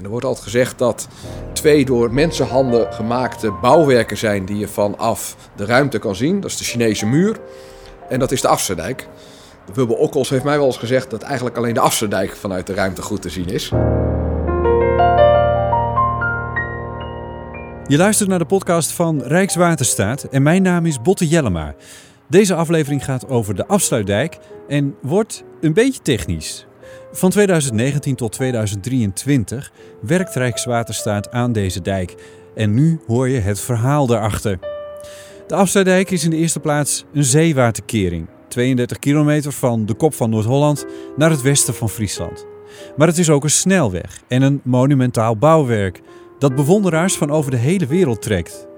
En er wordt altijd gezegd dat twee door mensenhanden gemaakte bouwwerken zijn die je vanaf de ruimte kan zien. Dat is de Chinese muur en dat is de Afsterdijk. Wilbur Okkels heeft mij wel eens gezegd dat eigenlijk alleen de Afsterdijk vanuit de ruimte goed te zien is. Je luistert naar de podcast van Rijkswaterstaat en mijn naam is Botte Jellema. Deze aflevering gaat over de afsluitdijk en wordt een beetje technisch. Van 2019 tot 2023 werkt Rijkswaterstaat aan deze dijk. En nu hoor je het verhaal daarachter. De afsluitdijk is in de eerste plaats een zeewaterkering. 32 kilometer van de kop van Noord-Holland naar het westen van Friesland. Maar het is ook een snelweg en een monumentaal bouwwerk dat bewonderaars van over de hele wereld trekt.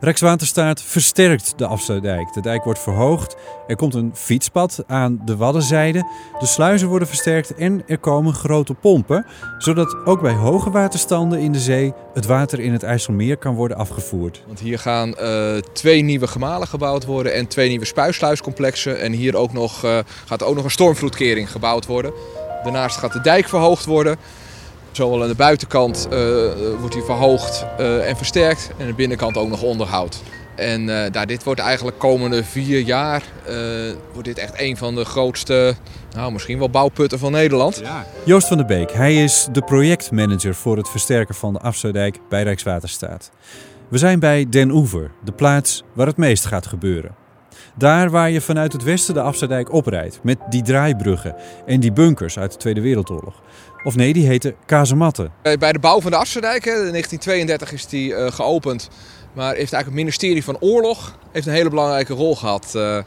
Rijkswaterstaat versterkt de afsluitdijk. De dijk wordt verhoogd, er komt een fietspad aan de waddenzijde, de sluizen worden versterkt en er komen grote pompen, zodat ook bij hoge waterstanden in de zee het water in het IJsselmeer kan worden afgevoerd. Want hier gaan uh, twee nieuwe gemalen gebouwd worden en twee nieuwe spuisluiscomplexen. En hier ook nog, uh, gaat ook nog een stormvloedkering gebouwd worden. Daarnaast gaat de dijk verhoogd worden. Zowel aan de buitenkant uh, wordt hij verhoogd uh, en versterkt en aan de binnenkant ook nog onderhoud. En uh, daar, dit wordt eigenlijk komende vier jaar wordt dit echt een van de grootste, nou misschien wel bouwputten van Nederland. Ja. Joost van der Beek, hij is de projectmanager voor het versterken van de Afsluitdijk bij Rijkswaterstaat. We zijn bij Den Oever, de plaats waar het meest gaat gebeuren. Daar waar je vanuit het westen de Afsluitdijk oprijdt, met die draaibruggen en die bunkers uit de Tweede Wereldoorlog. Of nee, die heette kazematten. Bij de bouw van de Afsluitdijk, in 1932 is die uh, geopend. Maar heeft eigenlijk het ministerie van Oorlog heeft een hele belangrijke rol gehad. Uh,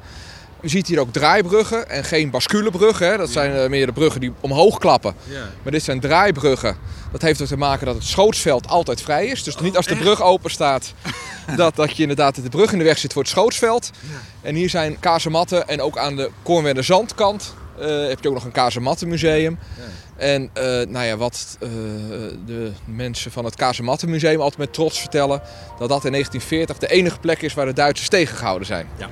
je ziet hier ook draaibruggen en geen basculebruggen. Dat zijn uh, meer de bruggen die omhoog klappen. Ja. Maar dit zijn draaibruggen. Dat heeft er te maken dat het schootsveld altijd vrij is. Dus oh, niet als de brug open staat, dat, dat je inderdaad de brug in de weg zit voor het schootsveld. Ja. En hier zijn kazematten en ook aan de Kornwerder Zandkant heb je ook nog een kazemattenmuseum. Ja. En uh, nou ja, wat uh, de mensen van het Kazemattenmuseum altijd met trots vertellen, dat dat in 1940 de enige plek is waar de Duitsers tegengehouden zijn. Ja.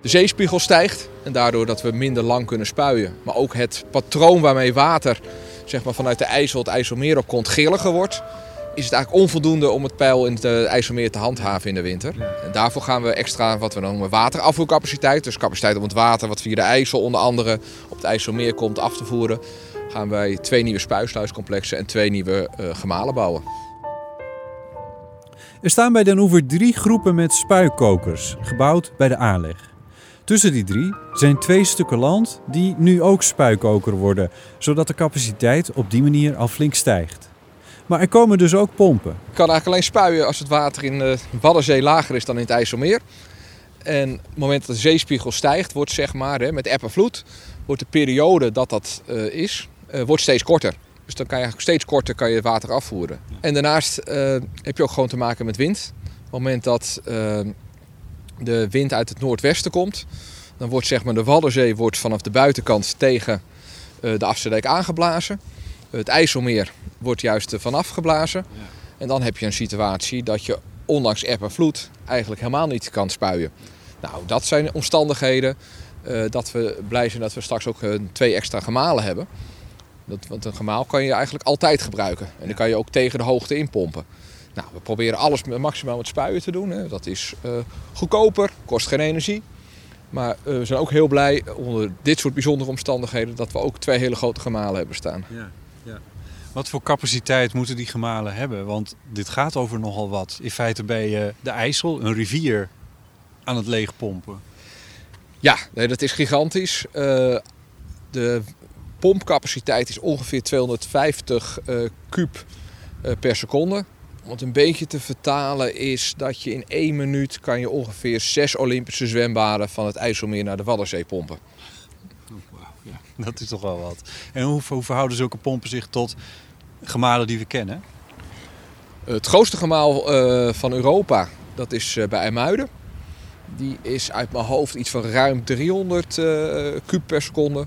De zeespiegel stijgt en daardoor dat we minder lang kunnen spuien. Maar ook het patroon waarmee water zeg maar, vanuit de IJssel het IJsselmeer op komt grilliger wordt is het eigenlijk onvoldoende om het pijl in het eh, IJsselmeer te handhaven in de winter. En daarvoor gaan we extra wat we noemen waterafvoercapaciteit. Dus capaciteit om het water wat via de IJssel onder andere op het IJsselmeer komt af te voeren. Gaan wij twee nieuwe spuisluiscomplexen en twee nieuwe uh, gemalen bouwen. Er staan bij Den Oever drie groepen met spuikokers, gebouwd bij de aanleg. Tussen die drie zijn twee stukken land die nu ook spuikoker worden, zodat de capaciteit op die manier al flink stijgt. Maar er komen dus ook pompen. Je kan eigenlijk alleen spuien als het water in de Waddenzee lager is dan in het IJsselmeer. En op het moment dat de zeespiegel stijgt, wordt zeg maar hè, met eb en vloed, wordt de periode dat dat uh, is, uh, wordt steeds korter. Dus dan kan je eigenlijk steeds korter kan je het water afvoeren. En daarnaast uh, heb je ook gewoon te maken met wind. Op het moment dat de wind uit het noordwesten komt, dan wordt zeg maar de Waddenzee wordt vanaf de buitenkant tegen de Afsterdijk aangeblazen. Het IJsselmeer wordt juist vanaf geblazen. Ja. En dan heb je een situatie dat je ondanks eb en vloed eigenlijk helemaal niet kan spuien. Nou, dat zijn omstandigheden uh, dat we blij zijn dat we straks ook uh, twee extra gemalen hebben. Dat, want een gemaal kan je eigenlijk altijd gebruiken. En dan kan je ook tegen de hoogte inpompen. Nou, we proberen alles maximaal met spuien te doen. Hè. Dat is uh, goedkoper, kost geen energie. Maar we zijn ook heel blij onder dit soort bijzondere omstandigheden dat we ook twee hele grote gemalen hebben staan. Ja. Ja. Wat voor capaciteit moeten die gemalen hebben? Want dit gaat over nogal wat. In feite ben je de IJssel, een rivier, aan het leegpompen. Ja, nee, dat is gigantisch. Uh, de pompcapaciteit is ongeveer 250 uh, kuub uh, per seconde. Om het een beetje te vertalen is dat je in één minuut kan je ongeveer zes Olympische zwembaden van het IJsselmeer naar de Waddenzee pompen. dat is toch wel wat. En hoe, hoe verhouden zulke pompen zich tot gemalen die we kennen? Het grootste gemaal uh, van Europa, dat is uh, bij IJmuiden. Die is uit mijn hoofd iets van ruim 300 uh, eh, kub per seconde.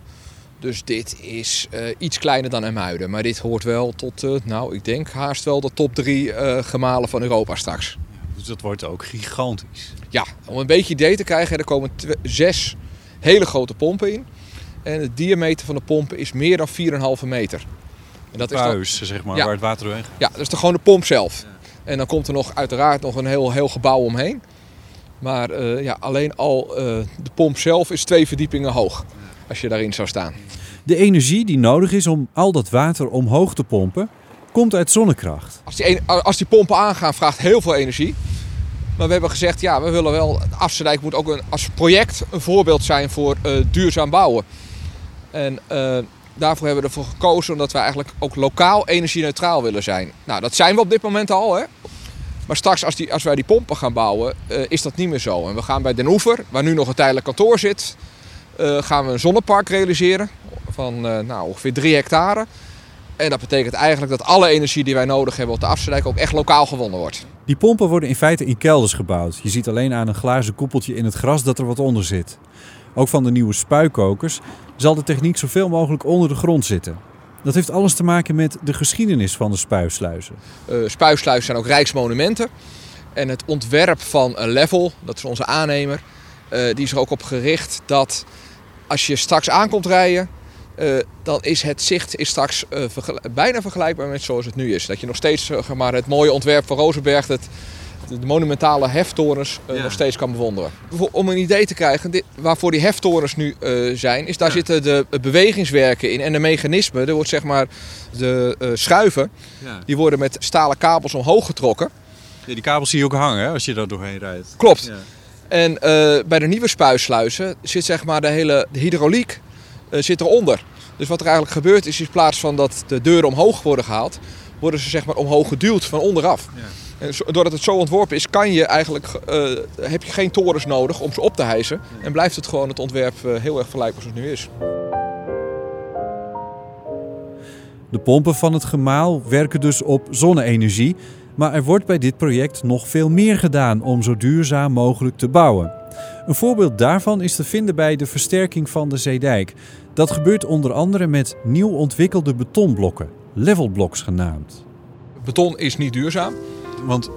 Dus dit is iets kleiner dan IJmuiden. Maar dit hoort wel tot, nou ik denk haast wel de top 3 gemalen van Europa straks. dus dat wordt ook gigantisch. Ja, om een beetje idee te krijgen, er komen zes hele grote pompen in. En de diameter van de pompen is meer dan 4,5 meter. En dat Puis, is dan, zeg maar, waar het water doorheen gaat. Ja, dat is de, gewoon de pomp zelf. En dan komt er nog uiteraard nog een heel, heel gebouw omheen. Maar uh, ja, alleen al uh, de pomp zelf is twee verdiepingen hoog. Als je daarin zou staan. De energie die nodig is om al dat water omhoog te pompen, komt uit zonnekracht. Als die, als die pompen aangaan, vraagt heel veel energie. Maar we hebben gezegd, ja, we willen wel. Afsterdijk moet ook een, als project een voorbeeld zijn voor uh, duurzaam bouwen. En daarvoor hebben we ervoor gekozen omdat we eigenlijk ook lokaal energie-neutraal willen zijn. Nou, dat zijn we op dit moment al. Hè? Maar straks als, die, als wij die pompen gaan bouwen, uh, is dat niet meer zo. En we gaan bij Den Oever, waar nu nog een tijdelijk kantoor zit, uh, gaan we een zonnepark realiseren van nou, ongeveer 3 hectare. En dat betekent eigenlijk dat alle energie die wij nodig hebben op de Afsterdijk ook echt lokaal gewonnen wordt. Die pompen worden in feite in kelders gebouwd. Je ziet alleen aan een glazen koepeltje in het gras dat er wat onder zit. Ook van de nieuwe spuikokers zal de techniek zoveel mogelijk onder de grond zitten. Dat heeft alles te maken met de geschiedenis van de spuisluizen. Uh, zijn ook rijksmonumenten. En het ontwerp van level, dat is onze aannemer, uh, die is er ook op gericht dat als je straks aankomt rijden, uh, dan is het zicht is straks bijna vergelijkbaar met zoals het nu is. Dat je nog steeds maar, het mooie ontwerp van Rozenberg, het, de monumentale heftorens uh, nog steeds kan bewonderen. Om een idee te krijgen, dit, waarvoor die heftorens nu uh, zijn, is daar ja. zitten de bewegingswerken in en de mechanismen. Er wordt zeg maar de uh, schuiven, ja. die worden met stalen kabels omhoog getrokken. Ja, die kabels zie je ook hangen hè, als je daar doorheen rijdt. Klopt. En bij de nieuwe spuisluizen zit zeg maar de hele de hydrauliek zit eronder. Dus wat er eigenlijk gebeurt is, in plaats van dat de deuren omhoog worden gehaald, worden ze zeg maar omhoog geduwd van onderaf. Doordat het zo ontworpen is, kan je eigenlijk, uh, heb je geen torens nodig om ze op te hijsen. En blijft het gewoon het ontwerp uh, heel erg vergelijkbaar zoals het nu is. De pompen van het gemaal werken dus op zonne-energie. Maar er wordt bij dit project nog veel meer gedaan om zo duurzaam mogelijk te bouwen. Een voorbeeld daarvan is te vinden bij de versterking van de Zeedijk. Dat gebeurt onder andere met nieuw ontwikkelde betonblokken, levelblocks genaamd. Beton is niet duurzaam. Want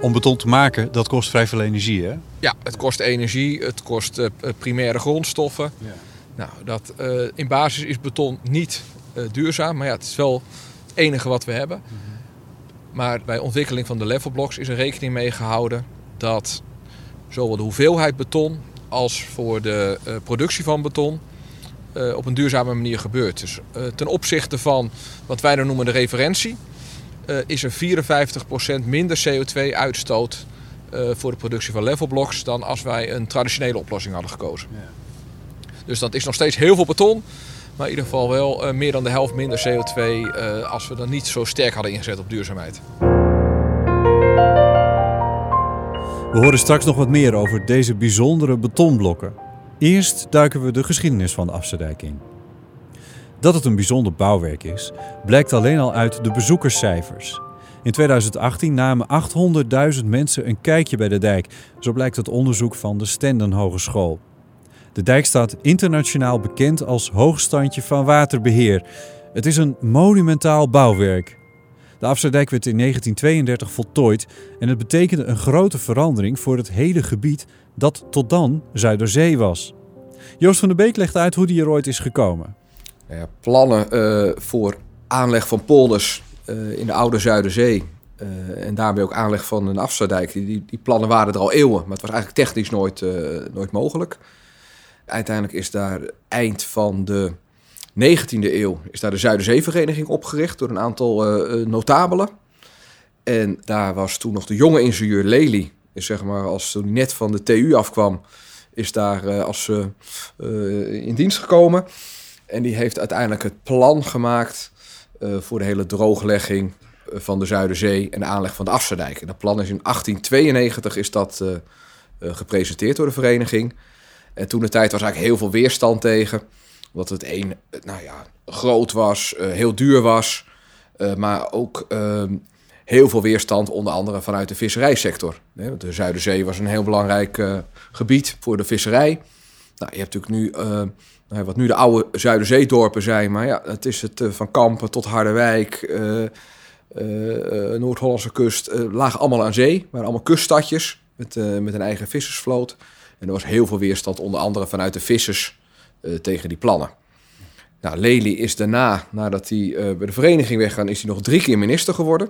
om beton te maken, dat kost vrij veel energie, hè? Ja, het kost energie, het kost uh, primaire grondstoffen. Ja. Nou, dat, uh, in basis is beton niet uh, duurzaam, maar ja, het is wel het enige wat we hebben. Mm -hmm. Maar bij ontwikkeling van de levelblocks is er rekening mee gehouden dat zowel de hoeveelheid beton als voor de productie van beton op een duurzame manier gebeurt. Dus ten opzichte van wat wij dan noemen de referentie, is er 54% minder CO2-uitstoot uh, voor de productie van levelblocks dan als wij een traditionele oplossing hadden gekozen. Ja. Dus dat is nog steeds heel veel beton, maar in ieder geval wel uh, meer dan de helft minder CO2 als we dan niet zo sterk hadden ingezet op duurzaamheid. We horen straks nog wat meer over deze bijzondere betonblokken. Eerst duiken we de geschiedenis van de Afsterdijk in. Dat het een bijzonder bouwwerk is, blijkt alleen al uit de bezoekerscijfers. In 2018 namen 800.000 mensen een kijkje bij de dijk, zo blijkt uit onderzoek van de Stenden Hogeschool. De dijk staat internationaal bekend als hoogstandje van waterbeheer. Het is een monumentaal bouwwerk. De Afsluitdijk werd in 1932 voltooid en het betekende een grote verandering voor het hele gebied dat tot dan Zuiderzee was. Joost van der Beek legt uit hoe die er ooit is gekomen. Nou plannen uh, voor aanleg van polders uh, in de oude Zuiderzee. Uh, en daarbij ook aanleg van een afsluitdijk. Die, die, plannen waren er al eeuwen, maar het was eigenlijk technisch nooit, nooit mogelijk. Uiteindelijk is daar eind van de 19e eeuw is daar de Zuiderzeevereniging opgericht door een aantal notabelen. En daar was toen nog de jonge ingenieur Lely, is zeg maar als toen hij net van de TU afkwam, is daar als in dienst gekomen. En die heeft uiteindelijk het plan gemaakt uh, voor de hele drooglegging eh, van de Zuiderzee en de aanleg van de Afserdijk. En dat plan is in 1892 is dat uh, gepresenteerd door de vereniging. En toen de tijd was eigenlijk heel veel weerstand tegen. Omdat het een, nou ja, groot was, heel duur was. maar ook ehm, heel veel weerstand, onder andere vanuit de visserijsector. De Zuiderzee was een heel belangrijk gebied voor de visserij. Nou, je hebt natuurlijk nu wat nu de oude Zuiderzeedorpen zijn. Maar ja, het is het uh, van Kampen tot Harderwijk, uh, uh, Noord-Hollandse kust, lagen allemaal aan zee. waren allemaal kuststadjes met, met een eigen vissersvloot. En er was heel veel weerstand, onder andere vanuit de vissers, tegen die plannen. Nou, Lely is daarna, nadat hij bij de vereniging weggaan, is hij nog drie keer minister geworden.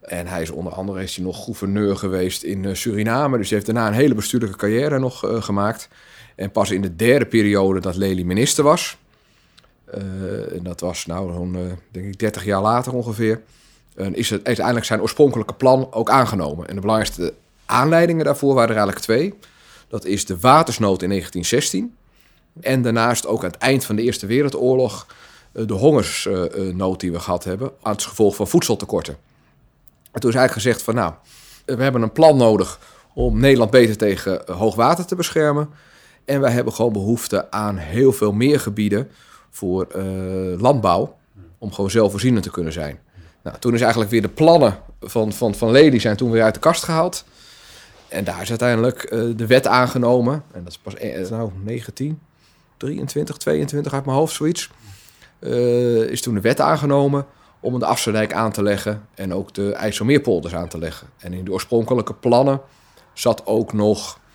En hij is onder andere is hij nog gouverneur geweest in Suriname. Dus hij heeft daarna een hele bestuurlijke carrière nog gemaakt. En pas in de derde periode dat Lely minister was, uh, en dat was nou zo'n, uh, denk ik, 30 jaar later ongeveer, uh, is het uiteindelijk zijn oorspronkelijke plan ook aangenomen. En de belangrijkste aanleidingen daarvoor waren er eigenlijk twee. Dat is de watersnood in 1916 en daarnaast ook aan het eind van de Eerste Wereldoorlog de hongersnood die we gehad hebben als gevolg van voedseltekorten. En toen is eigenlijk gezegd van nou, we hebben een plan nodig om Nederland beter tegen hoogwater te beschermen. En wij hebben gewoon behoefte aan heel veel meer gebieden voor uh, landbouw. Om gewoon zelfvoorzienend te kunnen zijn. Nou, toen is eigenlijk weer de plannen van, van, van Lely zijn toen weer uit de kast gehaald. En daar is uiteindelijk uh, de wet aangenomen. En dat is pas uh, nou, 19, 23, 22 uit mijn hoofd, zoiets. is toen de wet aangenomen om de Afsluitdijk aan te leggen en ook de IJsselmeerpolders aan te leggen. En in de oorspronkelijke plannen zat ook nog eh,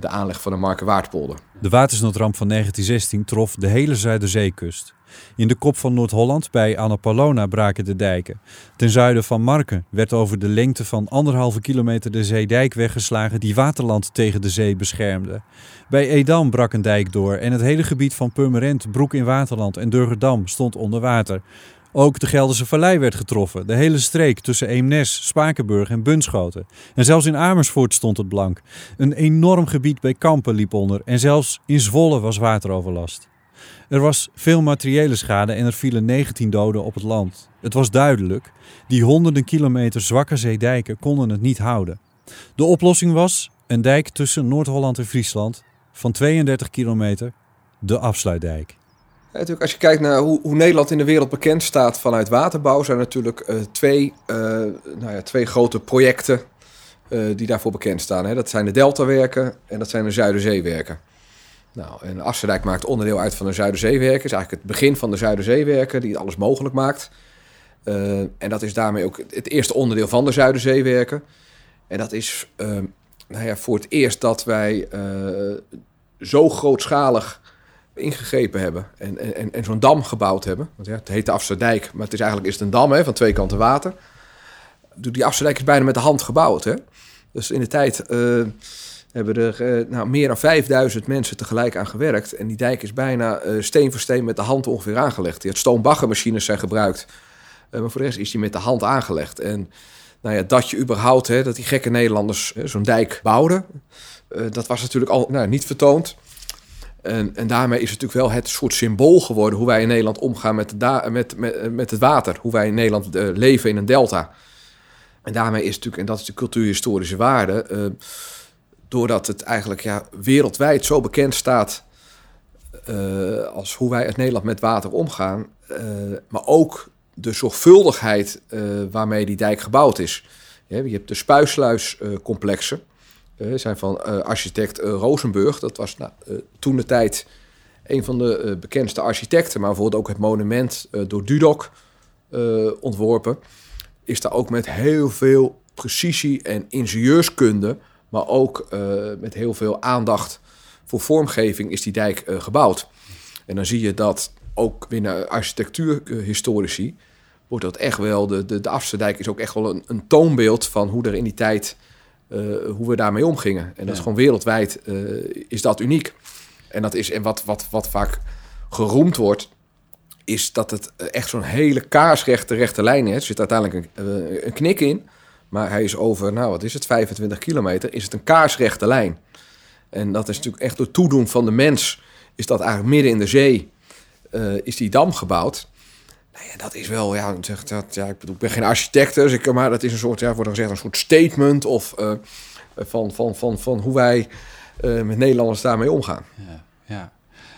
de aanleg van de Markenwaardpolder. De watersnoodramp van 1916 trof de hele Zuiderzeekust. In de kop van Noord-Holland bij Annapolona braken de dijken. Ten zuiden van Marken werd over de lengte van anderhalve kilometer de zeedijk weggeslagen die waterland tegen de zee beschermde. Bij Edam brak een dijk door en het hele gebied van Purmerend, Broek in Waterland en Durgerdam stond onder water. Ook de Gelderse Vallei werd getroffen. De hele streek tussen Eemnes, Spakenburg en Bunschoten. En zelfs in Amersfoort stond het blank. Een enorm gebied bij Kampen liep onder. En zelfs in Zwolle was wateroverlast. Er was veel materiële schade en er vielen 19 doden op het land. Het was duidelijk, die honderden kilometer zwakke zeedijken konden het niet houden. De oplossing was een dijk tussen Noord-Holland en Friesland van 32 kilometer, de afsluitdijk natuurlijk, als je kijkt naar hoe, hoe, Nederland in de wereld bekend staat vanuit waterbouw, zijn er natuurlijk uh, twee, uh, nou ja, twee grote projecten die daarvoor bekend staan. Hè. Dat zijn de Deltawerken en dat zijn de Zuiderzeewerken. Nou, en maakt onderdeel uit van de Zuiderzeewerken. is eigenlijk het begin van de Zuiderzeewerken die alles mogelijk maakt. en dat is daarmee ook het eerste onderdeel van de Zuiderzeewerken. En dat is nou ja, voor het eerst dat wij zo grootschalig ingegrepen hebben en, en, en zo'n dam gebouwd hebben. Want ja, het heet de Afsterdijk, maar het is eigenlijk is het een dam hè, van twee kanten water. Die Afsterdijk is bijna met de hand gebouwd. Hè? Dus in de tijd uh, hebben er uh, nou, meer dan 5000 mensen tegelijk aan gewerkt. En die dijk is bijna uh, steen voor steen met de hand ongeveer aangelegd. Die stoombaggermachines zijn gebruikt. maar voor de rest is die met de hand aangelegd. En nou ja, dat je überhaupt, hè, dat die gekke Nederlanders zo'n dijk bouwden... dat was natuurlijk al nou, niet vertoond. En, en daarmee is het natuurlijk wel het soort symbool geworden hoe wij in Nederland omgaan met, met, met, met het water. Hoe wij in Nederland uh, leven in een delta. En daarmee is natuurlijk, en dat is de cultuurhistorische waarde, uh, doordat het eigenlijk ja, wereldwijd zo bekend staat als hoe wij in Nederland met water omgaan, maar ook de zorgvuldigheid waarmee die dijk gebouwd is. je hebt de spuisluiscomplexen. Uh, zijn van uh, architect uh, Rosenburg. Dat was nou, toen de tijd een van de bekendste architecten, maar bijvoorbeeld ook het monument door Dudok ontworpen. Is daar ook met heel veel precisie en ingenieurskunde, maar ook met heel veel aandacht voor vormgeving is die dijk gebouwd. En dan zie je dat ook binnen architectuurhistorici wordt dat echt wel, de, de, de is ook echt wel een, toonbeeld van hoe er in die tijd eh, hoe we daarmee omgingen. En dat is gewoon wereldwijd eh, is dat uniek. En, dat is, en wat, wat, wat vaak geroemd wordt, is dat het echt zo'n hele kaarsrechte rechte lijn is. Er zit uiteindelijk een, een, knik in. Maar hij is over, nou wat is het, 25 kilometer, is het een kaarsrechte lijn. En dat is natuurlijk echt door toedoen van de mens, is dat eigenlijk midden in de zee, uh, is die dam gebouwd. Nou ja, dat is wel, ja, dat, ja, ik bedoel, ik ben geen architect, dus ik, maar dat is een soort, ja, wordt dan gezegd, een soort statement of uh, van, van, van, van hoe wij uh, met Nederlanders daarmee omgaan. Ja, ja.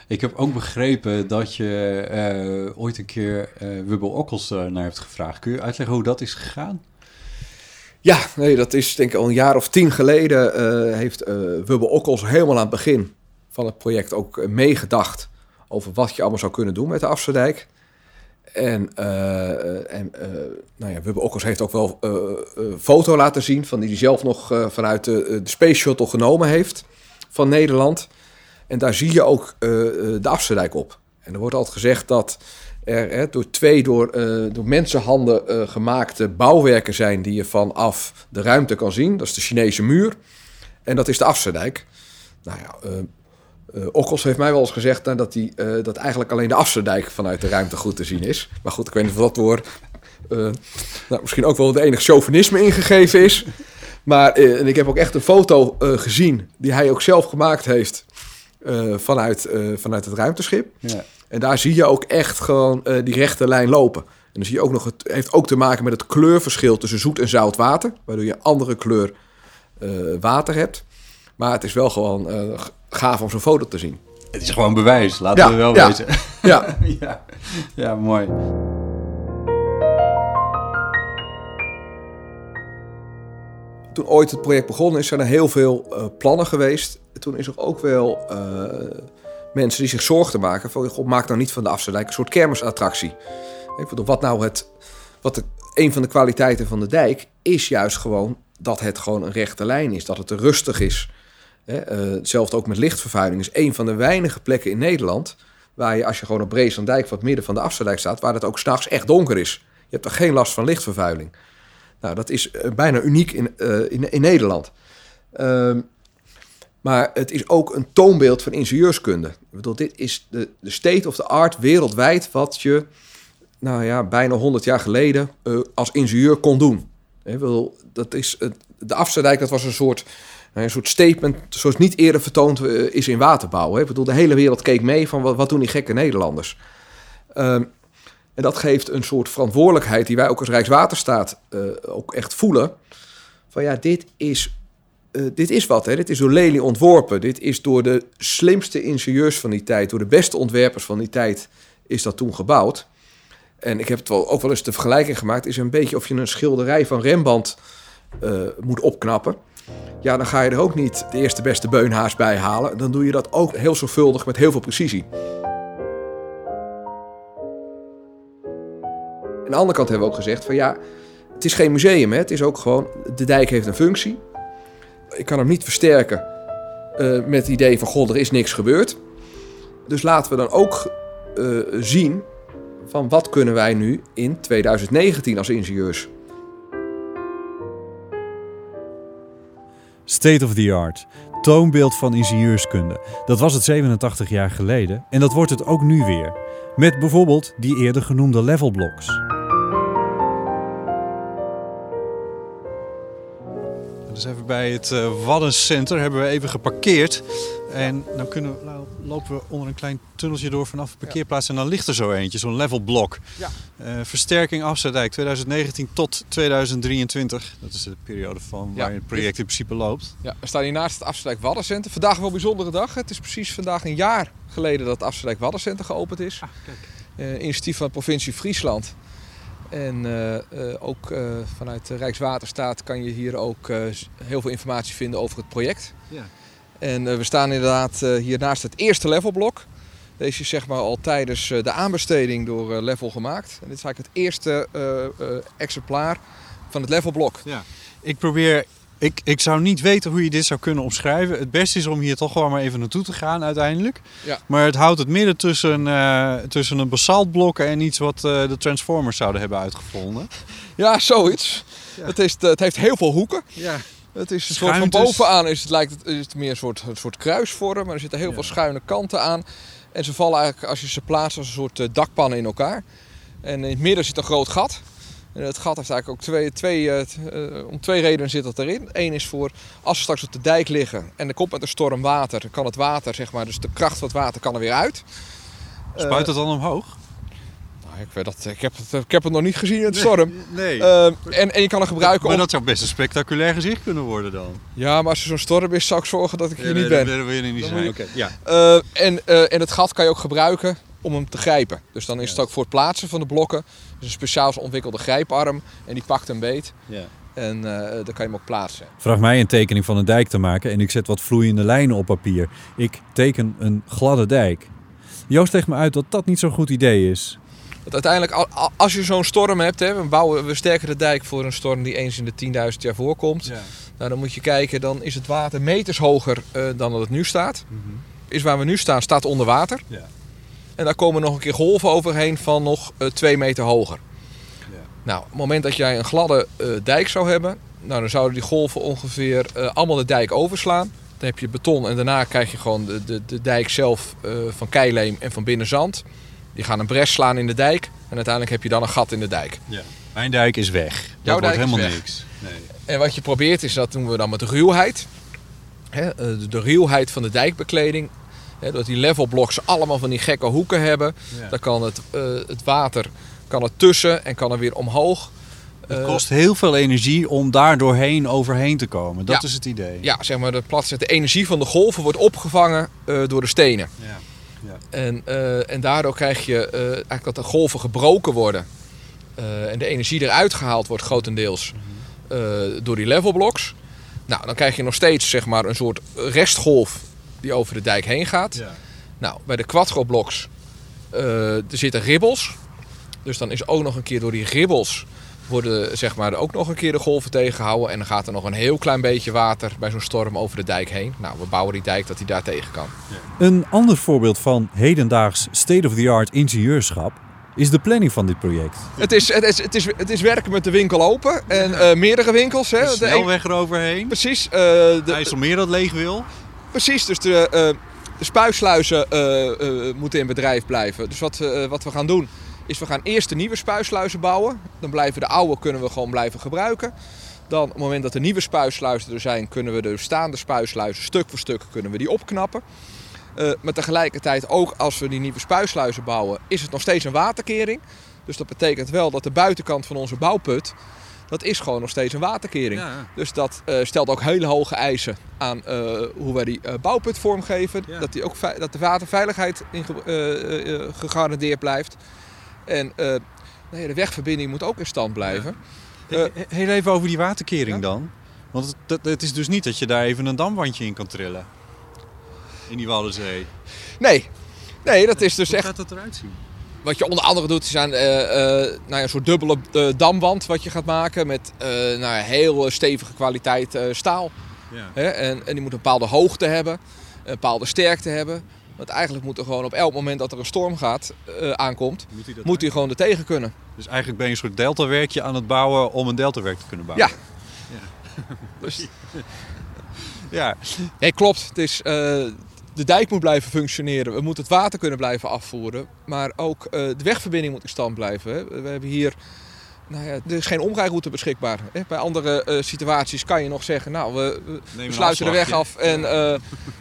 Ik heb ook begrepen dat je uh, ooit een keer Wubbel Okkels naar hebt gevraagd. Kun je uitleggen hoe dat is gegaan? Ja, nee, dat is denk ik al een jaar of tien geleden heeft Wubbel Okkels helemaal aan het begin van het project ook meegedacht over wat je allemaal zou kunnen doen met de Afsterdijk. En, uh, en uh, nou ja, Okkels heeft ook wel uh, foto laten zien van die hij zelf nog vanuit de, de, Space Shuttle genomen heeft van Nederland. En daar zie je ook de Afsterdijk op. En er wordt altijd gezegd dat er hè, door twee door, door mensenhanden gemaakte bouwwerken zijn die je vanaf de ruimte kan zien. Dat is de Chinese muur en dat is de Afsluitdijk. Nou ja, uh, Okkels heeft mij wel eens gezegd nou, dat, die, dat eigenlijk alleen de Afsluitdijk vanuit de ruimte goed te zien is. Maar goed, ik weet niet of dat door nou, misschien ook wel de enige chauvinisme ingegeven is. Maar en ik heb ook echt een foto gezien die hij ook zelf gemaakt heeft vanuit, vanuit het ruimteschip. Ja. En daar zie je ook echt gewoon die rechte lijn lopen. En dan zie je ook nog, het heeft ook te maken met het kleurverschil tussen zoet en zout water. Waardoor je andere kleur water hebt. Maar het is wel gewoon gaaf om zo'n foto te zien. Het is gewoon bewijs, laten ja, we wel ja, weten. Ja. ja. ja, mooi. Toen ooit het project begonnen is, zijn er heel veel uh, plannen geweest. Toen is er ook wel mensen die zich zorgen maken van... God, maak nou niet van de Afsluitdijk een soort kermisattractie. Ik bedoel, wat nou het... Wat de, een van de kwaliteiten van de dijk is juist gewoon dat het gewoon een rechte lijn is. Dat het rustig is. Uh, hetzelfde ook met lichtvervuiling. is een van de weinige plekken in Nederland... waar je als je gewoon op Breeslanddijk het midden van de Afsluitdijk staat... waar het ook s'nachts echt donker is. Je hebt er geen last van lichtvervuiling. Nou, dat is uh, bijna uniek in, uh, in, Nederland. Uh, maar het is ook een toonbeeld van ingenieurskunde. Ik bedoel, dit is de, de state of the art wereldwijd wat je nou ja, bijna 100 jaar geleden als ingenieur kon doen. Ik dat is, de Afsterdijk dat was een soort, een soort statement zoals niet eerder vertoond uh, is in waterbouw. Ik bedoel, de hele wereld keek mee van wat, doen die gekke Nederlanders. Um, en dat geeft een soort verantwoordelijkheid die wij ook als Rijkswaterstaat uh, ook echt voelen. Van ja, dit is uh, dit is wat, hè? dit is door Lely ontworpen. Dit is door de slimste ingenieurs van die tijd, door de beste ontwerpers van die tijd, is dat toen gebouwd. En ik heb het wel, ook wel eens de vergelijking gemaakt, is een beetje of je een schilderij van Rembrandt moet opknappen. Ja, dan ga je er ook niet de eerste beste beunhaars bij halen. Dan doe je dat ook heel zorgvuldig met heel veel precisie. Aan de andere kant hebben we ook gezegd van ja, het is geen museum. Hè? Het is ook gewoon, de dijk heeft een functie ik kan hem niet versterken uh, met het idee van god, er is niks gebeurd. Dus laten we dan ook uh, zien van wat kunnen wij nu in 2019 als ingenieurs. State of the art. Toonbeeld van ingenieurskunde. Dat was het 87 jaar geleden en dat wordt het ook nu weer. Met bijvoorbeeld die eerder genoemde levelblocks. Dus even bij het uh, Waddencenter hebben we even geparkeerd. En dan kunnen we, nou, lopen we onder een klein tunneltje door vanaf de parkeerplaats. En dan ligt er zo eentje, zo'n levelblok. Ja. Uh, versterking Afsluitdijk 2019 tot 2023. Dat is de periode van waar het project in principe loopt. Ja, we staan hier naast het Afsluitdijk Waddencenter. Vandaag wel een bijzondere dag. Het is precies vandaag een jaar geleden dat het Afsluitdijk Waddencenter geopend is. Ah, kijk. Uh, initiatief van de provincie Friesland. En uh, uh, ook uh, vanuit Rijkswaterstaat kan je hier ook heel veel informatie vinden over het project. Ja. En we staan inderdaad hier naast het eerste levelblok. Deze is zeg maar al tijdens de aanbesteding door Level gemaakt. En dit is eigenlijk het eerste exemplaar van het levelblok. Ja. Ik probeer ik, ik zou niet weten hoe je dit zou kunnen omschrijven. Het beste is om hier toch gewoon maar even naartoe te gaan uiteindelijk. Ja. Maar het houdt het midden tussen, uh, tussen een basaltblok en iets wat uh, de Transformers zouden hebben uitgevonden. Ja, zoiets. Ja. Het, is, het heeft heel veel hoeken. Ja. Het is een soort van bovenaan is het, lijkt het, is het meer een soort, een soort kruisvorm. Maar er zitten heel veel schuine kanten aan. En ze vallen eigenlijk als je ze plaatst als een soort uh, dakpannen in elkaar. En in het midden zit een groot gat. En het gat heeft eigenlijk ook twee, twee uh, om twee redenen zit dat erin. Eén is voor als we straks op de dijk liggen en er komt met een storm water, dan kan het water, zeg maar, dus de kracht van het water kan er weer uit. Spuit het dan omhoog? Nou, ik, weet dat, ik, heb het, ik heb het nog niet gezien in het storm. Nee. Uh, en, en je kan het gebruiken Maar dat zou best een spectaculair gezicht kunnen worden dan. Ja, maar als er zo'n storm is, zou ik zorgen dat ik hier niet ben. Dat wil je niet zijn. Okay. Ja. Uh, en, uh, en het gat kan je ook gebruiken om hem te grijpen. Dus dan is het ook voor het plaatsen van de blokken. Dus een speciaal ontwikkelde grijparm en die pakt een beet. Ja. En uh, dan kan je hem ook plaatsen. Vraag mij een tekening van een dijk te maken en ik zet wat vloeiende lijnen op papier. Ik teken een gladde dijk. Joost legt me uit dat dat niet zo'n goed idee is. Dat uiteindelijk, als je zo'n storm hebt, hè, we, bouwen, we sterken de dijk voor een storm die eens in de 10.000 jaar voorkomt. Ja. Nou, dan moet je kijken, dan is het water meters hoger uh, dan dat het nu staat. Mm -hmm. Is waar we nu staan, staat onder water. Ja. En daar komen nog een keer golven overheen van nog uh, twee meter hoger. Ja. Nou, op het moment dat jij een gladde uh, dijk zou hebben, nou, dan zouden die golven ongeveer allemaal de dijk overslaan. Dan heb je beton en daarna krijg je gewoon de, de, de dijk zelf van keileem en van binnen zand. Die gaan een bres slaan in de dijk en uiteindelijk heb je dan een gat in de dijk. Ja. Mijn dijk is weg. Dat Jouw wordt dijk is helemaal weg. niks. Nee. En wat je probeert is, dat doen we dan met ruwheid. Hè, de, ruwheid van de dijkbekleding. Hè, dat die levelblocks allemaal van die gekke hoeken hebben. Ja. Dan kan het, uh, het water kan er tussen en kan er weer omhoog. Het Uh, kost heel veel energie om daar doorheen overheen te komen. Dat Ja. is het idee. ja, zeg maar, de, plaats, de energie van de golven wordt opgevangen door de stenen. Ja. En, uh, en daardoor krijg je uh, eigenlijk dat de golven gebroken worden. Uh, en de energie eruit gehaald wordt grotendeels uh, door die levelblocks. Nou, dan krijg je nog steeds zeg maar, een soort restgolf die over de dijk heen gaat. Ja. Nou, bij de quadro-blocks er zitten ribbels. Dus dan is ook nog een keer door die ribbels worden zeg maar, ook nog een keer de golven tegengehouden. En dan gaat er nog een heel klein beetje water bij zo'n storm over de dijk heen. Nou, we bouwen die dijk dat hij daar tegen kan. Een ander voorbeeld van hedendaags state-of-the-art ingenieurschap is de planning van dit project. Het is, het is, het is, het is werken met de winkel open en uh, meerdere winkels. Hè. De snelweg eroverheen. Precies. Uh, de, IJsselmeer dat leeg wil. Precies, dus de, uh, de spuisluizen uh, moeten in bedrijf blijven. Dus wat, wat we gaan doen is we gaan eerst de nieuwe spuisluizen bouwen. Dan blijven de oude kunnen we gewoon blijven gebruiken. Dan op het moment dat de nieuwe spuisluizen er zijn, kunnen we de bestaande spuisluizen stuk voor stuk kunnen we die opknappen. Uh, maar tegelijkertijd ook als we die nieuwe spuisluizen bouwen, is het nog steeds een waterkering. Dus dat betekent wel dat de buitenkant van onze bouwput, dat is gewoon nog steeds een waterkering. Ja. Dus dat uh, stelt ook hele hoge eisen aan uh, hoe wij die bouwput vormgeven. Ja. Dat, die ook dat de waterveiligheid in, gegarandeerd blijft. En nee, de wegverbinding moet ook in stand blijven. Ja. Heel even over die waterkering ja? dan. Want het, het, het is dus niet dat je daar even een damwandje in kan trillen in die Waddenzee? Nee. Nee, dat is dus Hoe echt... gaat dat eruit zien? Wat je onder andere doet, is aan, uh, uh, nou ja, een soort dubbele uh, damwand wat je gaat maken met nou ja, heel stevige kwaliteit staal. Ja. Hè? En, en die moet een bepaalde hoogte hebben, een bepaalde sterkte hebben. Want eigenlijk moet er gewoon op elk moment dat er een storm gaat, aankomt, moet hij, moet hij gewoon er tegen kunnen. Dus eigenlijk ben je een soort deltawerkje aan het bouwen om een deltawerk te kunnen bouwen? Ja. ja. dus... ja. Nee, klopt. Het is, de dijk moet blijven functioneren. We moeten het water kunnen blijven afvoeren. Maar ook uh, de wegverbinding moet in stand blijven. Hè. We hebben hier... Nou ja, er is geen omrijroute beschikbaar. Hè. Bij andere uh, situaties kan je nog zeggen... Nou, we, we sluiten de weg af en uh,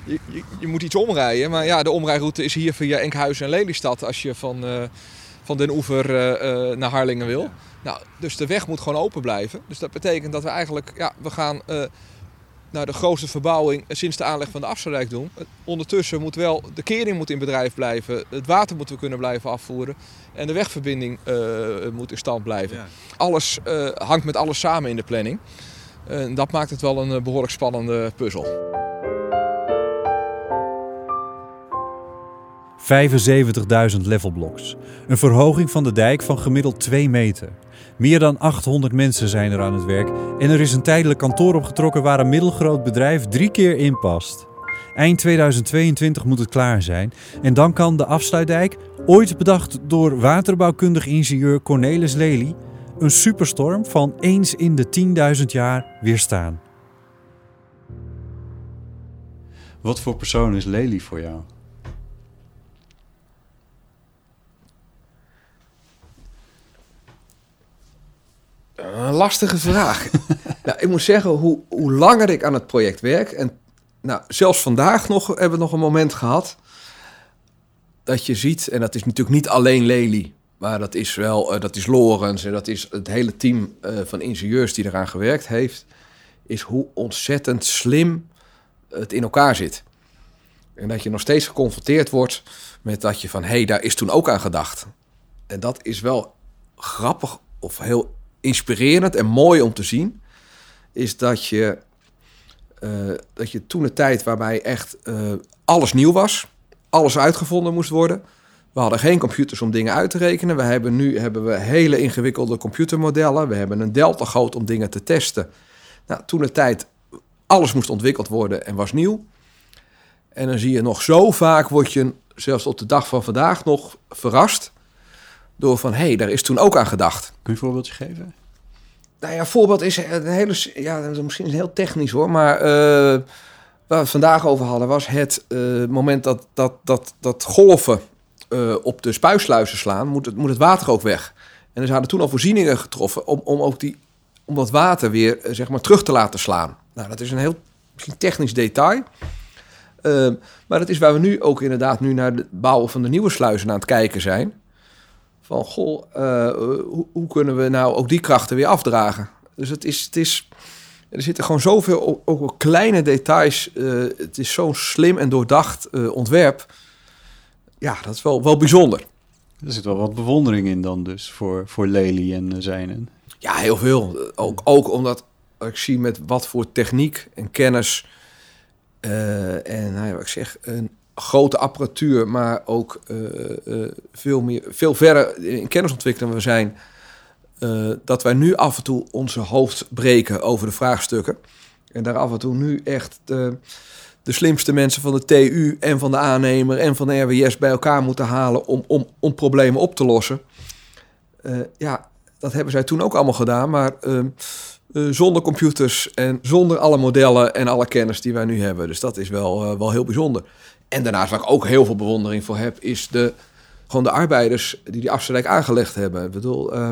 je, je, je, moet iets omrijden. Maar ja, de omrijroute is hier via Enkhuizen en Lelystad... als je van, van Den Oever naar Harlingen wil. Ja. Nou, dus de weg moet gewoon open blijven. Dus dat betekent dat we eigenlijk... Ja, we gaan nou, de grootste verbouwing sinds de aanleg van de Afsluitdijk doen. Ondertussen moet wel de kering moet in bedrijf blijven, het water moeten we kunnen blijven afvoeren en de wegverbinding uh, moet in stand blijven. Ja. Alles uh, hangt met alles samen in de planning. En dat maakt het wel een uh, behoorlijk spannende puzzel. 75.000 levelblocks. Een verhoging van de dijk van gemiddeld 2 meter. Meer dan 800 mensen zijn er aan het werk en er is een tijdelijk kantoor opgetrokken waar een middelgroot bedrijf drie keer in past. Eind 2022 moet het klaar zijn en dan kan de afsluitdijk, ooit bedacht door waterbouwkundig ingenieur Cornelis Lely, een superstorm van eens in de 10.000 jaar weerstaan. Wat voor persoon is Lely voor jou? Lastige vraag. nou, ik moet zeggen, hoe, hoe langer ik aan het project werk... en nou, zelfs vandaag nog hebben we nog een moment gehad... dat je ziet, en dat is natuurlijk niet alleen Lely... maar dat is wel, uh, dat is Lorens en dat is het hele team uh, van ingenieurs die eraan gewerkt heeft... is hoe ontzettend slim het in elkaar zit. En dat je nog steeds geconfronteerd wordt met dat je van... hé, hey, daar is toen ook aan gedacht. En dat is wel grappig of heel inspirerend en mooi om te zien, is dat je, uh, dat je toen een tijd waarbij echt uh, alles nieuw was, alles uitgevonden moest worden. We hadden geen computers om dingen uit te rekenen. We hebben nu hebben we hele ingewikkelde computermodellen. We hebben een delta goot om dingen te testen. Nou, toen de tijd alles moest ontwikkeld worden en was nieuw. En dan zie je nog zo vaak word je zelfs op de dag van vandaag nog verrast. Door van, hé, hey, daar is toen ook aan gedacht. Kun je een voorbeeldje geven? Nou ja, een voorbeeld is een hele, ja, misschien is heel technisch hoor, maar uh, waar we het vandaag over hadden was het uh, moment dat, dat, dat, dat golven uh, op de spuisluizen slaan, moet het, moet het water ook weg. En er zouden toen al voorzieningen getroffen om, om ook die, om dat water weer zeg maar terug te laten slaan. Nou, dat is een heel misschien technisch detail. Maar dat is waar we nu ook inderdaad nu naar het bouwen van de nieuwe sluizen aan het kijken zijn. Van goh, uh, hoe, hoe, kunnen we nou ook die krachten weer afdragen? Dus het is, het is er zitten gewoon zoveel ook, ook kleine details. Uh, het is zo'n slim en doordacht ontwerp. Ja, dat is wel, wel bijzonder. Er zit wel wat bewondering in dan dus voor, voor Lely en zijnen. Ja, heel veel. Ook, ook omdat ik zie met wat voor techniek en kennis uh, en nou ja, wat ik zeg, een grote apparatuur, maar ook uh, uh, veel, meer, veel verder in kennisontwikkeling we zijn, dat wij nu af en toe onze hoofd breken over de vraagstukken. En daar af en toe nu echt de, de slimste mensen van de TU en van de aannemer en van de RWS bij elkaar moeten halen om, om, om problemen op te lossen. ja, dat hebben zij toen ook allemaal gedaan, maar ehm, zonder computers en zonder alle modellen en alle kennis die wij nu hebben. Dus dat is wel, wel heel bijzonder. En daarnaast waar ik ook heel veel bewondering voor heb, is de, gewoon de arbeiders die die afsluiting aangelegd hebben. Ik bedoel, uh,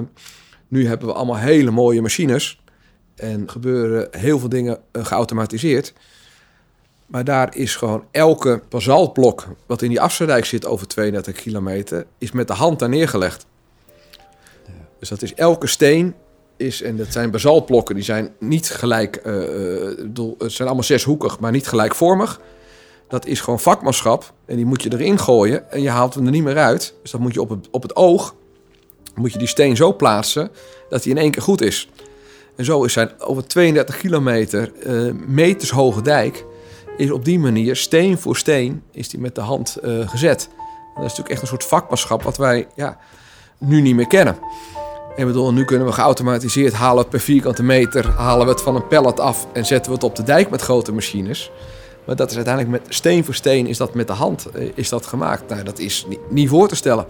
nu hebben we allemaal hele mooie machines en gebeuren heel veel dingen geautomatiseerd. Maar daar is gewoon elke basaltblok wat in die Afsluitdijk zit over 32 kilometer, is met de hand daar neergelegd. Dus dat is elke steen is, en dat zijn basaltblokken, die zijn niet gelijk, uh, het zijn allemaal zeshoekig, maar niet gelijkvormig. Dat is gewoon vakmanschap en die moet je erin gooien en je haalt hem er niet meer uit. Dus dat moet je op het, op het oog, moet je die steen zo plaatsen dat hij in één keer goed is. En zo is zijn over 32 kilometer uh, meters hoge dijk, is op die manier steen voor steen is die met de hand uh, gezet. Dat is natuurlijk echt een soort vakmanschap wat wij ja, nu niet meer kennen. En bedoel, nu kunnen we geautomatiseerd halen per vierkante meter, halen we het van een pallet af en zetten we het op de dijk met grote machines. Maar dat is uiteindelijk met steen voor steen is dat met de hand eh, is dat gemaakt. Nou, dat is niet, niet voor te stellen.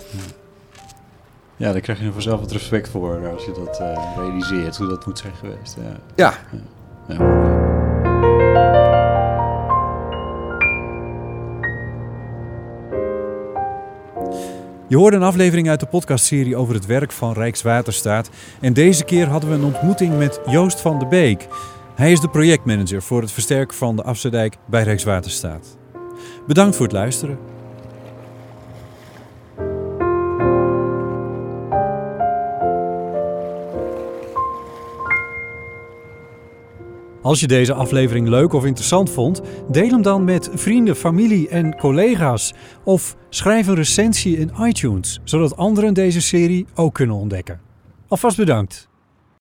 Ja, daar krijg je vanzelf wat respect voor als je dat uh, realiseert, hoe dat moet zijn geweest. Ja. ja. ja. ja. Je hoorde een aflevering uit de podcastserie over het werk van Rijkswaterstaat. En deze keer hadden we een ontmoeting met Joost van de Beek. Hij is de projectmanager voor het versterken van de Afsluitdijk bij Rijkswaterstaat. Bedankt voor het luisteren. Als je deze aflevering leuk of interessant vond, deel hem dan met vrienden, familie en collega's. Of schrijf een recensie in iTunes, zodat anderen deze serie ook kunnen ontdekken. Alvast bedankt.